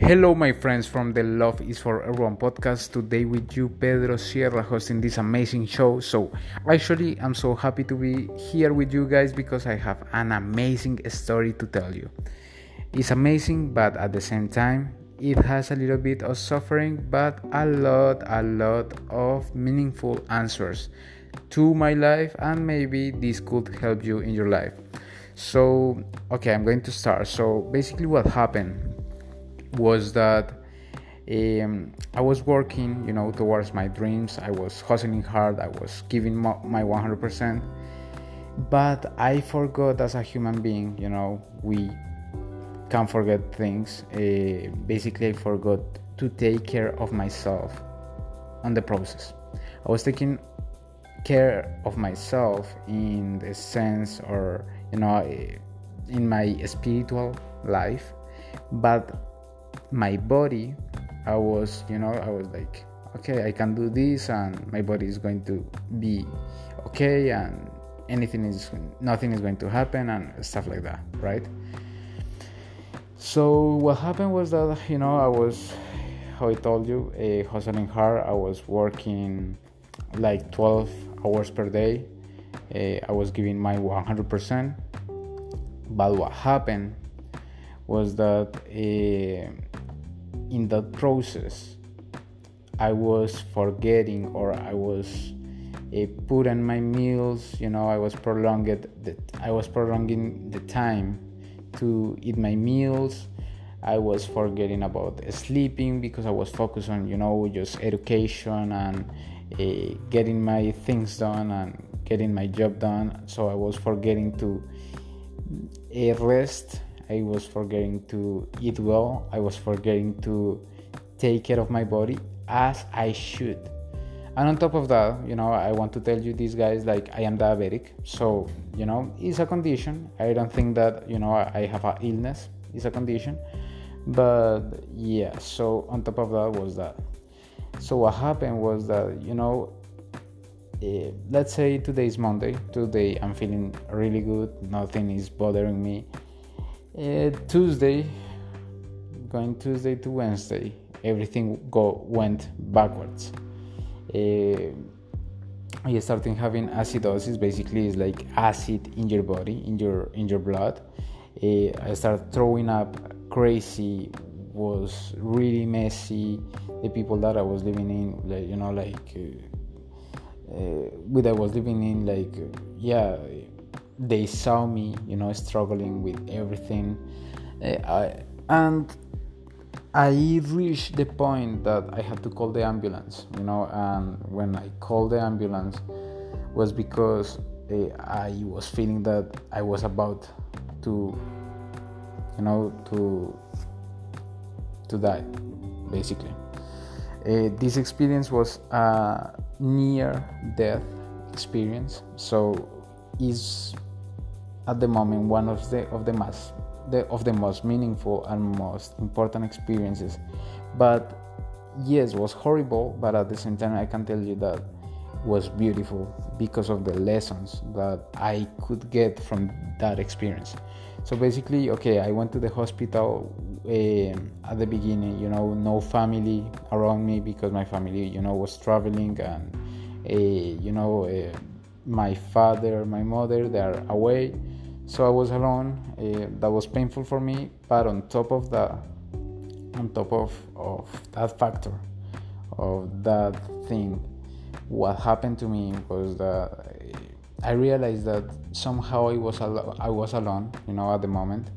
Hello, my friends from the Love is for Everyone podcast. Today with you, Pedro Sierra, hosting this amazing show. So, actually, I'm so happy to be here with you guys because I have an amazing story to tell you. It's amazing, but at the same time, it has a little bit of suffering, but a lot, a lot of meaningful answers to my life, and maybe this could help you in your life. So, okay, I'm going to start. So, basically, what happened was that um, I was working, you know, towards my dreams. I was hustling hard. I was giving my, my 100%. But I forgot as a human being, you know, we can't forget things. Uh, basically, I forgot to take care of myself on the process. I was taking care of myself in the sense, or, you know, eh, in my spiritual life, but my body i was you know i was like okay i can do this and my body is going to be okay and anything is nothing is going to happen and stuff like that right? So what happened was that you know i was how i told you a hustling hard. I was working like 12 hours per day. Uh, i was giving my 100% but what happened was that uh, in that process i was forgetting or i was uh, putting my meals you know i was prolonging the, i was prolonging the time to eat my meals. I was forgetting about sleeping because i was focused on you know just education and uh, getting my things done and getting my job done. So i was forgetting to uh, rest I was forgetting to eat well. I was forgetting to take care of my body as I should. And on top of that, you know, I want to tell you these guys like I am diabetic. So, you know, it's a condition. I don't think that, you know, I have an illness. It's a condition. But yeah, so on top of that was that. So what happened was that, you know, uh, let's say today is Monday. Today I'm feeling really good. Nothing is bothering me uh, Tuesday, going Tuesday to Wednesday, everything go went backwards. Uh, I started having acidosis. Basically, it's like acid in your body, in your in your blood. Uh, I started throwing up crazy. Was really messy. The people that I was living in, like you know, like uh, uh, with I was living in, like yeah they saw me, you know, struggling with everything, uh, I, and I reached the point that I had to call the ambulance, you know, and when I called the ambulance was because uh, I was feeling that I was about to, you know, to to die, basically. Uh, this experience was a near death experience, so is at the moment one of the of the most the, of the most meaningful and most important experiences. But yes was horrible but at the same time i can tell you that was beautiful because of the lessons that i could get from that experience. So basically okay i went to the hospital uh, at the beginning you know no family around me because my family you know was traveling and uh, you know uh, my father my mother they are away so I was alone. Uh, that was painful for me, but on top of that, on top of, of that factor, of that thing, what happened to me was that I realized that somehow I was al- I was alone, you know, at the moment.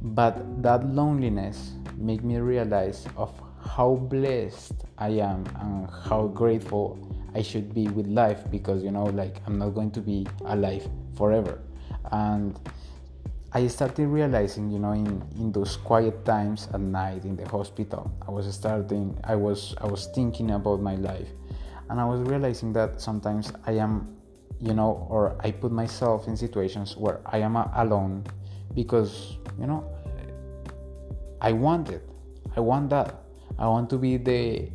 But that loneliness made me realize of how blessed I am and how grateful I should be with life because you know, like I'm not going to be alive forever. And I started realizing, you know, in, in those quiet times at night in the hospital, I was starting, I was, I was thinking about my life, and I was realizing that sometimes I am, you know, or I put myself in situations where I am alone, because, you know, I want it, I want that, I want to be the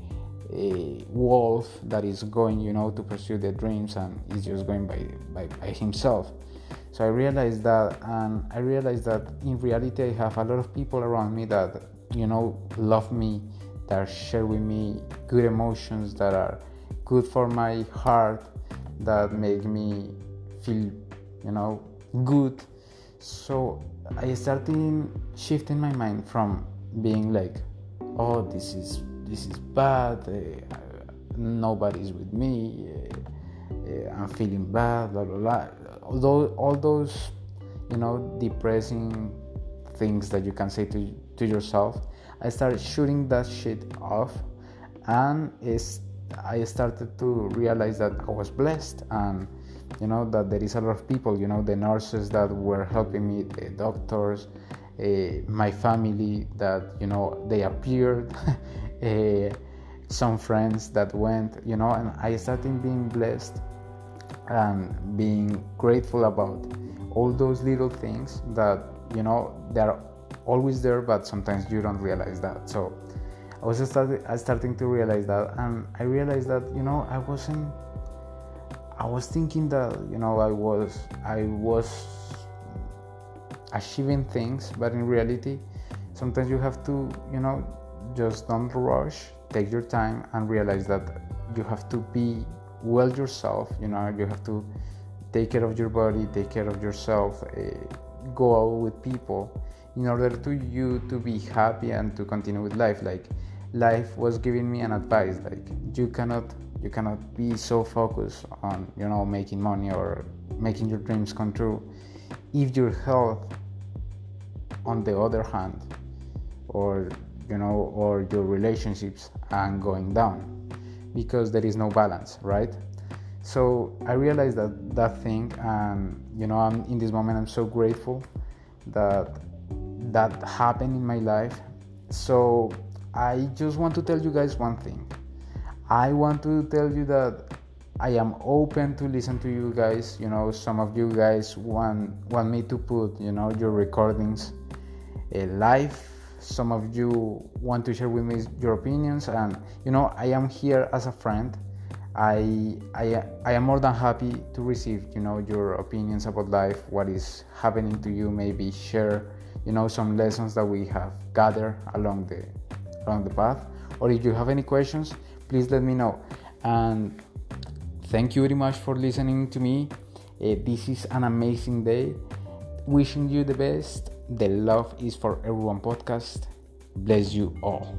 a wolf that is going, you know, to pursue the dreams and is just going by, by, by himself. So I realized that, and I realized that in reality, I have a lot of people around me that you know love me that share with me good emotions that are good for my heart that make me feel you know good so i started shifting my mind from being like oh this is this is bad uh, nobody's with me uh, uh, i'm feeling bad blah blah blah. Although all those you know depressing things that you can say to to yourself i started shooting that shit off and it's i started to realize that i was blessed and you know that there is a lot of people you know the nurses that were helping me the doctors uh, my family that you know they appeared uh, some friends that went you know and i started being blessed and being grateful about all those little things that you know they're always there but sometimes you don't realize that. So i was started, I starting to realize that and i realized that you know i wasn't i was thinking that you know i was i was achieving things but in reality sometimes you have to you know just don't rush take your time and realize that you have to be well yourself you know you have to take care of your body take care of yourself uh, go out with people in order to you to be happy and to continue with life. Like life was giving me an advice like you cannot you cannot be so focused on you know making money or making your dreams come true. If your health on the other hand or you know or your relationships are going down because there is no balance right? So i realized that that thing and you know i'm in this moment i'm so grateful that that happened in my life. So i just want to tell you guys one thing. I want to tell you that i am open to listen to you guys. You know some of you guys want want me to put you know your recordings uh, live some of you want to share with me your opinions. And you know i am here as a friend. I, I i am more than happy to receive you know your opinions about life what is happening to you. Maybe share you know some lessons that we have gathered along the along the path. Or if you have any questions please let me know. And thank you very much for listening to me. Uh, this is an amazing day. Wishing you the best the Love is for Everyone podcast. Bless you all.